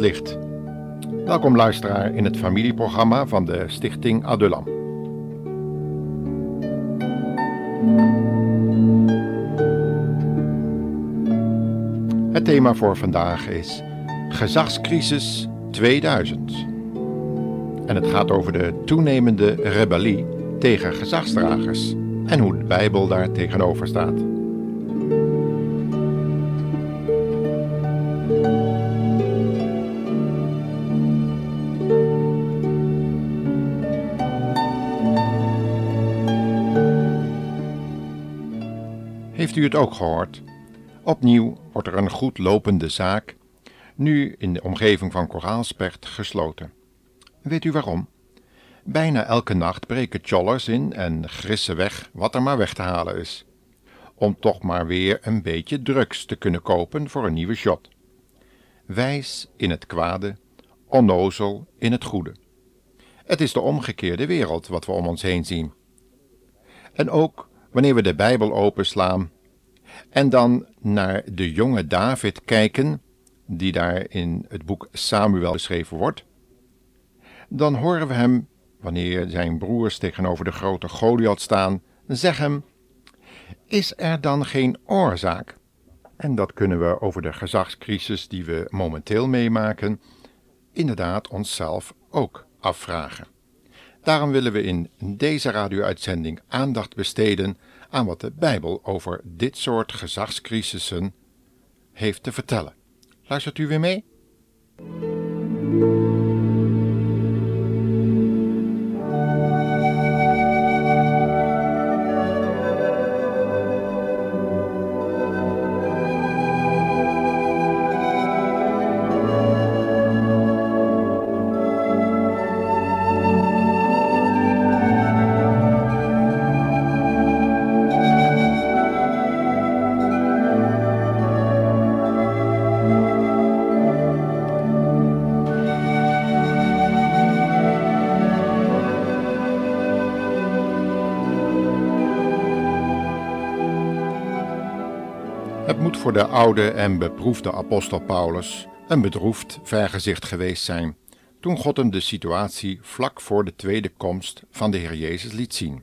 Licht. Welkom luisteraar in het familieprogramma van de Stichting Adulam. Het thema voor vandaag is Gezagscrisis 2000. En het gaat over de toenemende rebellie tegen gezagsdragers en hoe de Bijbel daar tegenover staat. Heeft u het ook gehoord? Opnieuw wordt er een goed lopende zaak, nu in de omgeving van Koraalspert, gesloten. Weet u waarom? Bijna elke nacht breken chollers in en grissen weg wat er maar weg te halen is. Om toch maar weer een beetje drugs te kunnen kopen voor een nieuwe shot. Wijs in het kwade, onnozel in het goede. Het is de omgekeerde wereld wat we om ons heen zien. En ook wanneer we de Bijbel openslaan en dan naar de jonge David kijken, die daar in het boek Samuel beschreven wordt, dan horen we hem, wanneer zijn broers tegenover de grote Goliath staan, zeggen: Is er dan geen oorzaak? En dat kunnen we over de gezagscrisis die we momenteel meemaken, inderdaad onszelf ook afvragen. Daarom willen we in deze radio-uitzending aandacht besteden aan wat de Bijbel over dit soort gezagscrisissen heeft te vertellen. Luistert u weer mee? Voor de oude en beproefde apostel Paulus een bedroefd vergezicht geweest zijn toen God hem de situatie vlak voor de tweede komst van de Heer Jezus liet zien.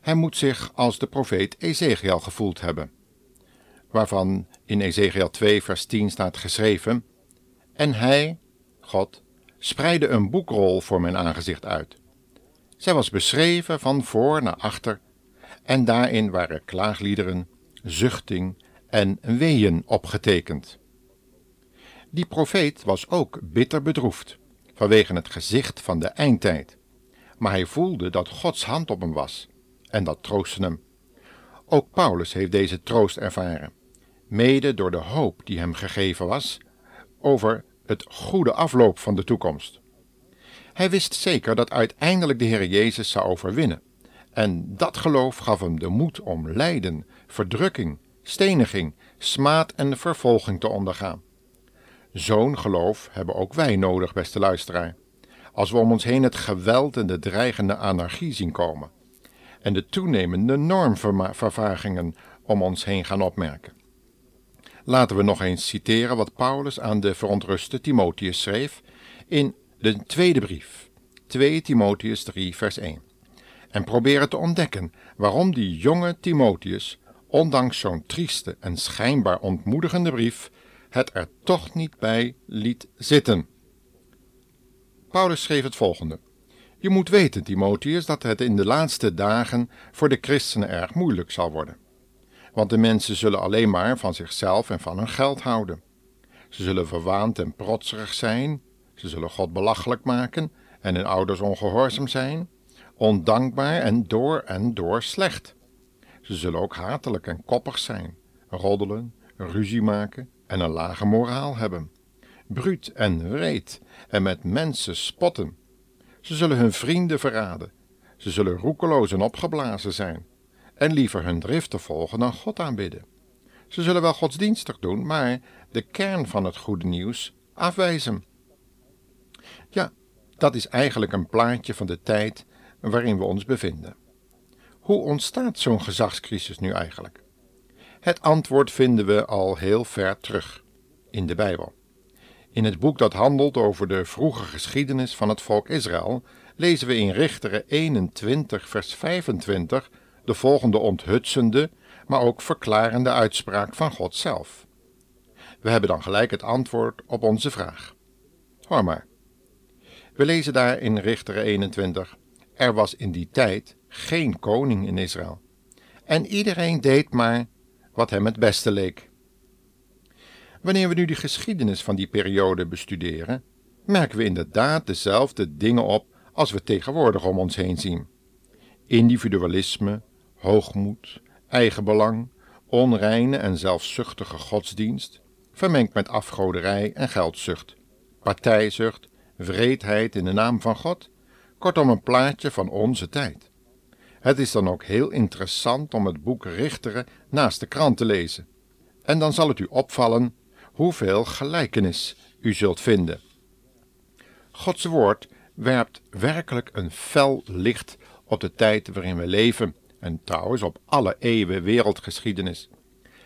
Hij moet zich als de profeet Ezekiel gevoeld hebben, waarvan in Ezekiel 2 vers 10 staat geschreven: En hij, God, spreidde een boekrol voor mijn aangezicht uit. Zij was beschreven van voor naar achter, en daarin waren klaagliederen zuchting en weeën opgetekend. Die profeet was ook bitter bedroefd vanwege het gezicht van de eindtijd, maar hij voelde dat Gods hand op hem was en dat troostte hem. Ook Paulus heeft deze troost ervaren, mede door de hoop die hem gegeven was over het goede afloop van de toekomst. Hij wist zeker dat uiteindelijk de Heer Jezus zou overwinnen, en dat geloof gaf hem de moed om lijden, verdrukking, steniging, smaad en vervolging te ondergaan. Zo'n geloof hebben ook wij nodig, beste luisteraar, als we om ons heen het geweld en de dreigende anarchie zien komen en de toenemende normvervagingen om ons heen gaan opmerken. Laten we nog eens citeren wat Paulus aan de verontruste Timotheus schreef in de tweede brief, 2 Timotheus 3, vers 1. En proberen te ontdekken waarom die jonge Timotheus ondanks zo'n trieste en schijnbaar ontmoedigende brief, het er toch niet bij liet zitten. Paulus schreef het volgende. Je moet weten, Timotheus, dat het in de laatste dagen voor de christenen erg moeilijk zal worden. Want de mensen zullen alleen maar van zichzelf en van hun geld houden. Ze zullen verwaand en protserig zijn, ze zullen God belachelijk maken en hun ouders ongehoorzaam zijn, ondankbaar en door en door slecht. Ze zullen ook hatelijk en koppig zijn, roddelen, ruzie maken en een lage moraal hebben, bruut en wreed en met mensen spotten. Ze zullen hun vrienden verraden, ze zullen roekeloos en opgeblazen zijn en liever hun driften volgen dan God aanbidden. Ze zullen wel godsdienstig doen, maar de kern van het goede nieuws afwijzen. Ja, dat is eigenlijk een plaatje van de tijd waarin we ons bevinden. Hoe ontstaat zo'n gezagscrisis nu eigenlijk? Het antwoord vinden we al heel ver terug in de Bijbel. In het boek dat handelt over de vroege geschiedenis van het volk Israël lezen we in Richteren 21 vers 25 de volgende onthutsende, maar ook verklarende uitspraak van God zelf. We hebben dan gelijk het antwoord op onze vraag. Hoor maar. We lezen daar in Richteren 21: Er was in die tijd geen koning in Israël. En iedereen deed maar wat hem het beste leek. Wanneer we nu de geschiedenis van die periode bestuderen, merken we inderdaad dezelfde dingen op als we tegenwoordig om ons heen zien. Individualisme, hoogmoed, eigenbelang, onreine en zelfzuchtige godsdienst, vermengd met afgoderij en geldzucht, partijzucht, wreedheid in de naam van God, kortom een plaatje van onze tijd. Het is dan ook heel interessant om het boek Richteren naast de krant te lezen. En dan zal het u opvallen hoeveel gelijkenis u zult vinden. Gods woord werpt werkelijk een fel licht op de tijd waarin we leven en trouwens op alle eeuwen wereldgeschiedenis.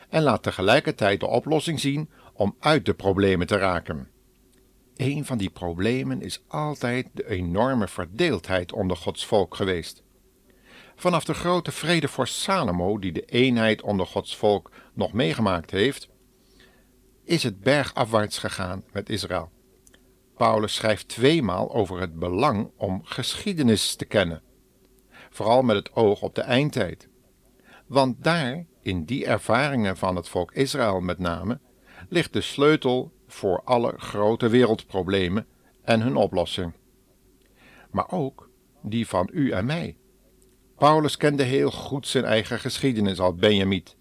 En laat tegelijkertijd de oplossing zien om uit de problemen te raken. Een van die problemen is altijd de enorme verdeeldheid onder Gods volk geweest. Vanaf de grote vrede voor Salomo, die de eenheid onder Gods volk nog meegemaakt heeft, is het bergafwaarts gegaan met Israël. Paulus schrijft tweemaal over het belang om geschiedenis te kennen, vooral met het oog op de eindtijd. Want daar, in die ervaringen van het volk Israël met name, ligt de sleutel voor alle grote wereldproblemen en hun oplossing. Maar ook die van u en mij. Paulus kende heel goed zijn eigen geschiedenis als Benjamiet,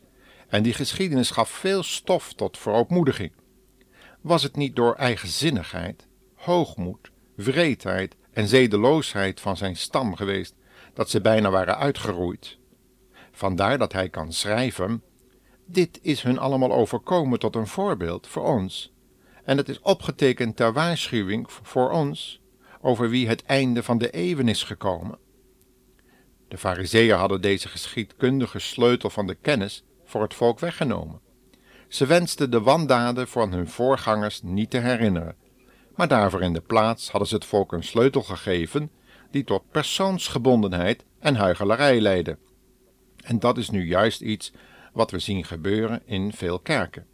en die geschiedenis gaf veel stof tot verootmoediging. Was het niet door eigenzinnigheid, hoogmoed, wreedheid en zedeloosheid van zijn stam geweest dat ze bijna waren uitgeroeid? Vandaar dat hij kan schrijven: Dit is hun allemaal overkomen tot een voorbeeld voor ons, en het is opgetekend ter waarschuwing voor ons over wie het einde van de eeuwen is gekomen. De Fariseeën hadden deze geschiedkundige sleutel van de kennis voor het volk weggenomen. Ze wensten de wandaden van hun voorgangers niet te herinneren, maar daarvoor in de plaats hadden ze het volk een sleutel gegeven die tot persoonsgebondenheid en huichelarij leidde. En dat is nu juist iets wat we zien gebeuren in veel kerken.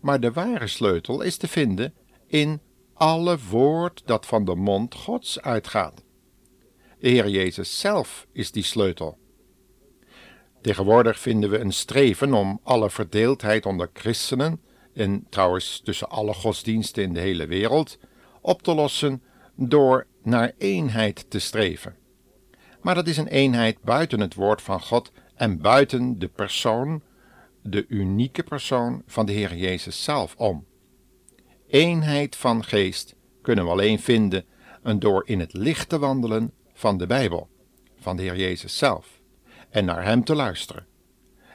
Maar de ware sleutel is te vinden in alle woord dat van de mond Gods uitgaat. De Heer Jezus zelf is die sleutel. Tegenwoordig vinden we een streven om alle verdeeldheid onder christenen, en trouwens tussen alle godsdiensten in de hele wereld, op te lossen door naar eenheid te streven. Maar dat is een eenheid buiten het woord van God en buiten de persoon, de unieke persoon van de Heer Jezus zelf om. Eenheid van geest kunnen we alleen vinden door in het licht te wandelen van de Bijbel, van de Heer Jezus zelf, en naar Hem te luisteren.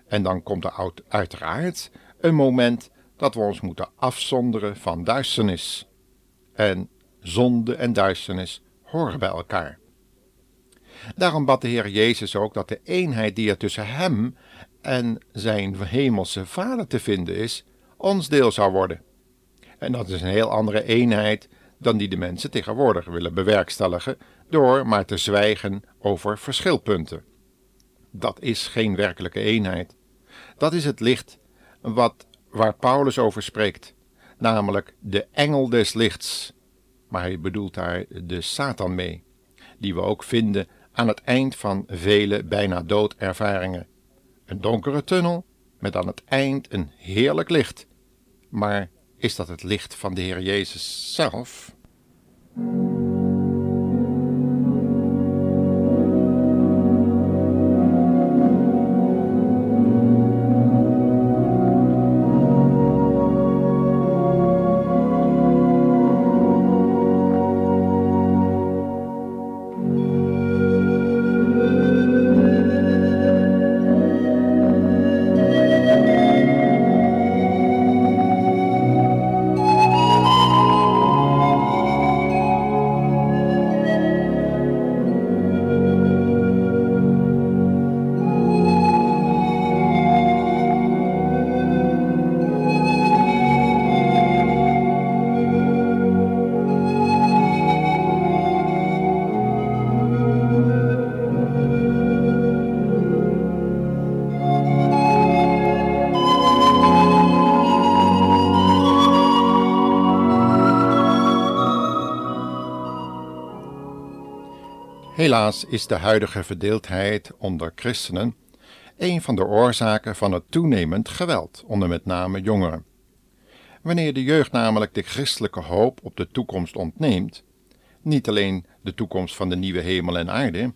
En dan komt er uiteraard een moment dat we ons moeten afzonderen van duisternis. En zonde en duisternis horen bij elkaar. Daarom bad de Heer Jezus ook dat de eenheid die er tussen Hem en Zijn hemelse Vader te vinden is, ons deel zou worden. En dat is een heel andere eenheid dan die de mensen tegenwoordig willen bewerkstelligen door maar te zwijgen over verschilpunten. Dat is geen werkelijke eenheid. Dat is het licht wat, waar Paulus over spreekt, namelijk de engel des lichts. Maar hij bedoelt daar de Satan mee, die we ook vinden aan het eind van vele bijna doodervaringen. Een donkere tunnel met aan het eind een heerlijk licht. Maar is dat het licht van de Heer Jezus zelf? Helaas is de huidige verdeeldheid onder christenen een van de oorzaken van het toenemend geweld onder met name jongeren. Wanneer de jeugd namelijk de christelijke hoop op de toekomst ontneemt, niet alleen de toekomst van de nieuwe hemel en aarde,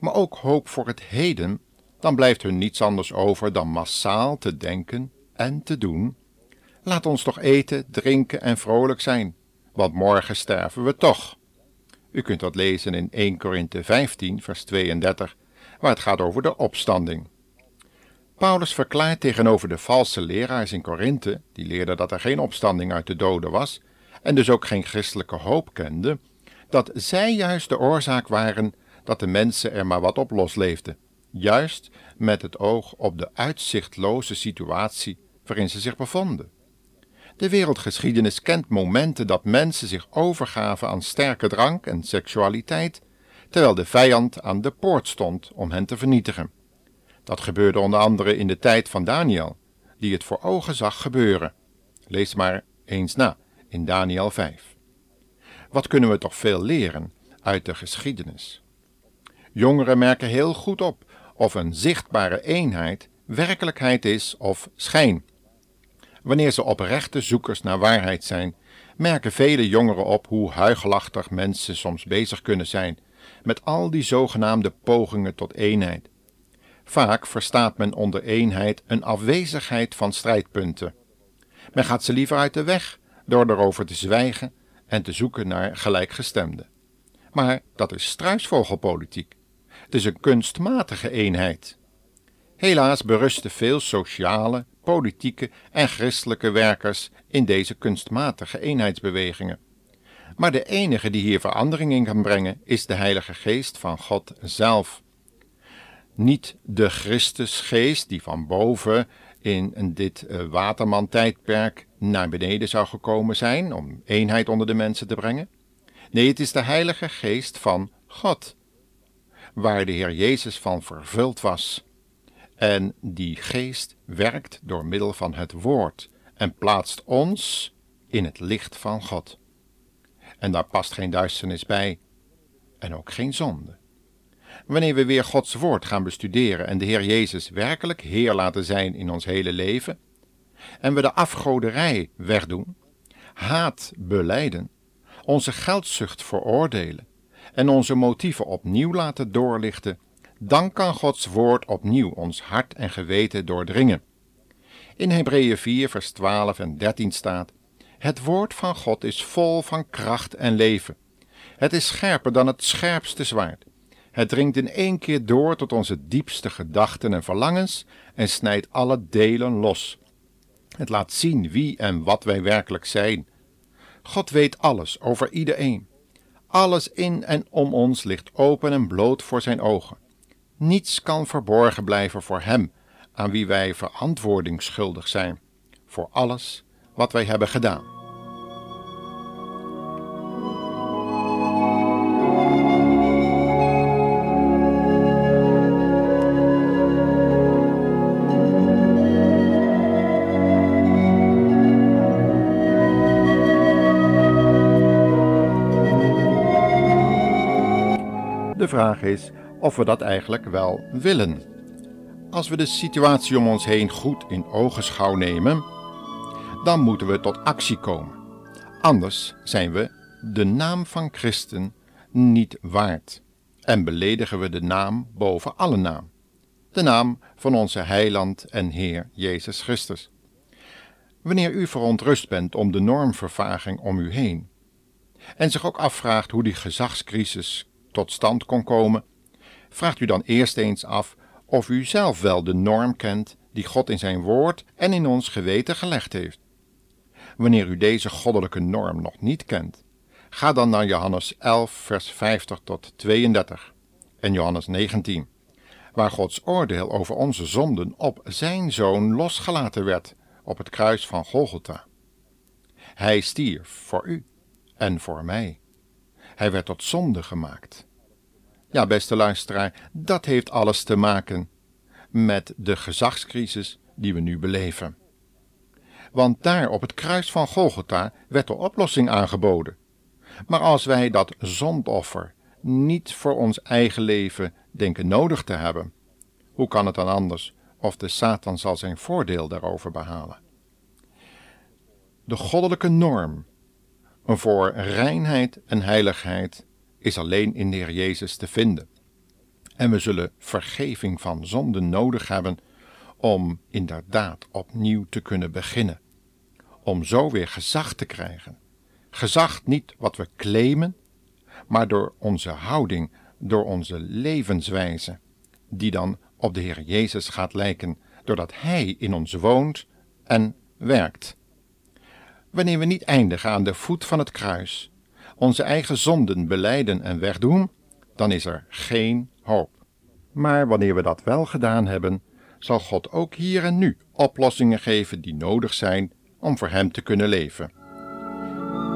maar ook hoop voor het heden, dan blijft hun niets anders over dan massaal te denken en te doen. Laat ons toch eten, drinken en vrolijk zijn, want morgen sterven we toch. U kunt dat lezen in 1 Korinthe 15, vers 32, waar het gaat over de opstanding. Paulus verklaart tegenover de valse leraars in Korinthe, die leerden dat er geen opstanding uit de doden was en dus ook geen christelijke hoop kenden, dat zij juist de oorzaak waren dat de mensen er maar wat op losleefden, juist met het oog op de uitzichtloze situatie waarin ze zich bevonden. De wereldgeschiedenis kent momenten dat mensen zich overgaven aan sterke drank en seksualiteit, terwijl de vijand aan de poort stond om hen te vernietigen. Dat gebeurde onder andere in de tijd van Daniel, die het voor ogen zag gebeuren. Lees maar eens na in Daniel 5. Wat kunnen we toch veel leren uit de geschiedenis? Jongeren merken heel goed op of een zichtbare eenheid werkelijkheid is of schijn. Wanneer ze oprechte zoekers naar waarheid zijn, merken vele jongeren op hoe huigelachtig mensen soms bezig kunnen zijn met al die zogenaamde pogingen tot eenheid. Vaak verstaat men onder eenheid een afwezigheid van strijdpunten. Men gaat ze liever uit de weg door erover te zwijgen en te zoeken naar gelijkgestemden. Maar dat is struisvogelpolitiek. Het is een kunstmatige eenheid. Helaas berusten veel sociale, politieke en christelijke werkers in deze kunstmatige eenheidsbewegingen. Maar de enige die hier verandering in kan brengen is de Heilige Geest van God zelf. Niet de Christusgeest die van boven in dit uh, Waterman-tijdperk naar beneden zou gekomen zijn om eenheid onder de mensen te brengen. Nee, het is de Heilige Geest van God, waar de Heer Jezus van vervuld was. En die geest werkt door middel van het woord en plaatst ons in het licht van God. En daar past geen duisternis bij en ook geen zonde. Wanneer we weer Gods woord gaan bestuderen en de Heer Jezus werkelijk Heer laten zijn in ons hele leven, en we de afgoderij wegdoen, haat beleiden, onze geldzucht veroordelen en onze motieven opnieuw laten doorlichten, dan kan Gods woord opnieuw ons hart en geweten doordringen. In Hebreeën 4, vers 12 en 13 staat: Het woord van God is vol van kracht en leven. Het is scherper dan het scherpste zwaard. Het dringt in één keer door tot onze diepste gedachten en verlangens en snijdt alle delen los. Het laat zien wie en wat wij werkelijk zijn. God weet alles over iedereen. Alles in en om ons ligt open en bloot voor zijn ogen. Niets kan verborgen blijven voor Hem, aan wie wij verantwoording schuldig zijn, voor alles wat wij hebben gedaan. De vraag is of we dat eigenlijk wel willen. Als we de situatie om ons heen goed in ogenschouw nemen, dan moeten we tot actie komen. Anders zijn we de naam van christen niet waard en beledigen we de naam boven alle naam, de naam van onze heiland en Heer Jezus Christus. Wanneer u verontrust bent om de normvervaging om u heen en zich ook afvraagt hoe die gezagscrisis tot stand kon komen, vraagt u dan eerst eens af of u zelf wel de norm kent die God in zijn woord en in ons geweten gelegd heeft. Wanneer u deze goddelijke norm nog niet kent, ga dan naar Johannes 11, vers 50 tot 32 en Johannes 19, waar Gods oordeel over onze zonden op zijn zoon losgelaten werd op het kruis van Golgotha. Hij stierf voor u en voor mij. Hij werd tot zonde gemaakt ja, beste luisteraar, dat heeft alles te maken met de gezagscrisis die we nu beleven. Want daar op het kruis van Golgotha werd de oplossing aangeboden. Maar als wij dat zondoffer niet voor ons eigen leven denken nodig te hebben. Hoe kan het dan anders of de Satan zal zijn voordeel daarover behalen? De goddelijke norm voor reinheid en heiligheid is alleen in de Heer Jezus te vinden. En we zullen vergeving van zonden nodig hebben om inderdaad opnieuw te kunnen beginnen. Om zo weer gezag te krijgen. Gezag niet wat we claimen, maar door onze houding, door onze levenswijze, die dan op de Heer Jezus gaat lijken, doordat Hij in ons woont en werkt. Wanneer we niet eindigen aan de voet van het kruis, onze eigen zonden beleiden en wegdoen, dan is er geen hoop. Maar wanneer we dat wel gedaan hebben, zal God ook hier en nu oplossingen geven die nodig zijn om voor Hem te kunnen leven.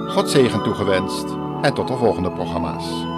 God zegen toegewenst en tot de volgende programma's.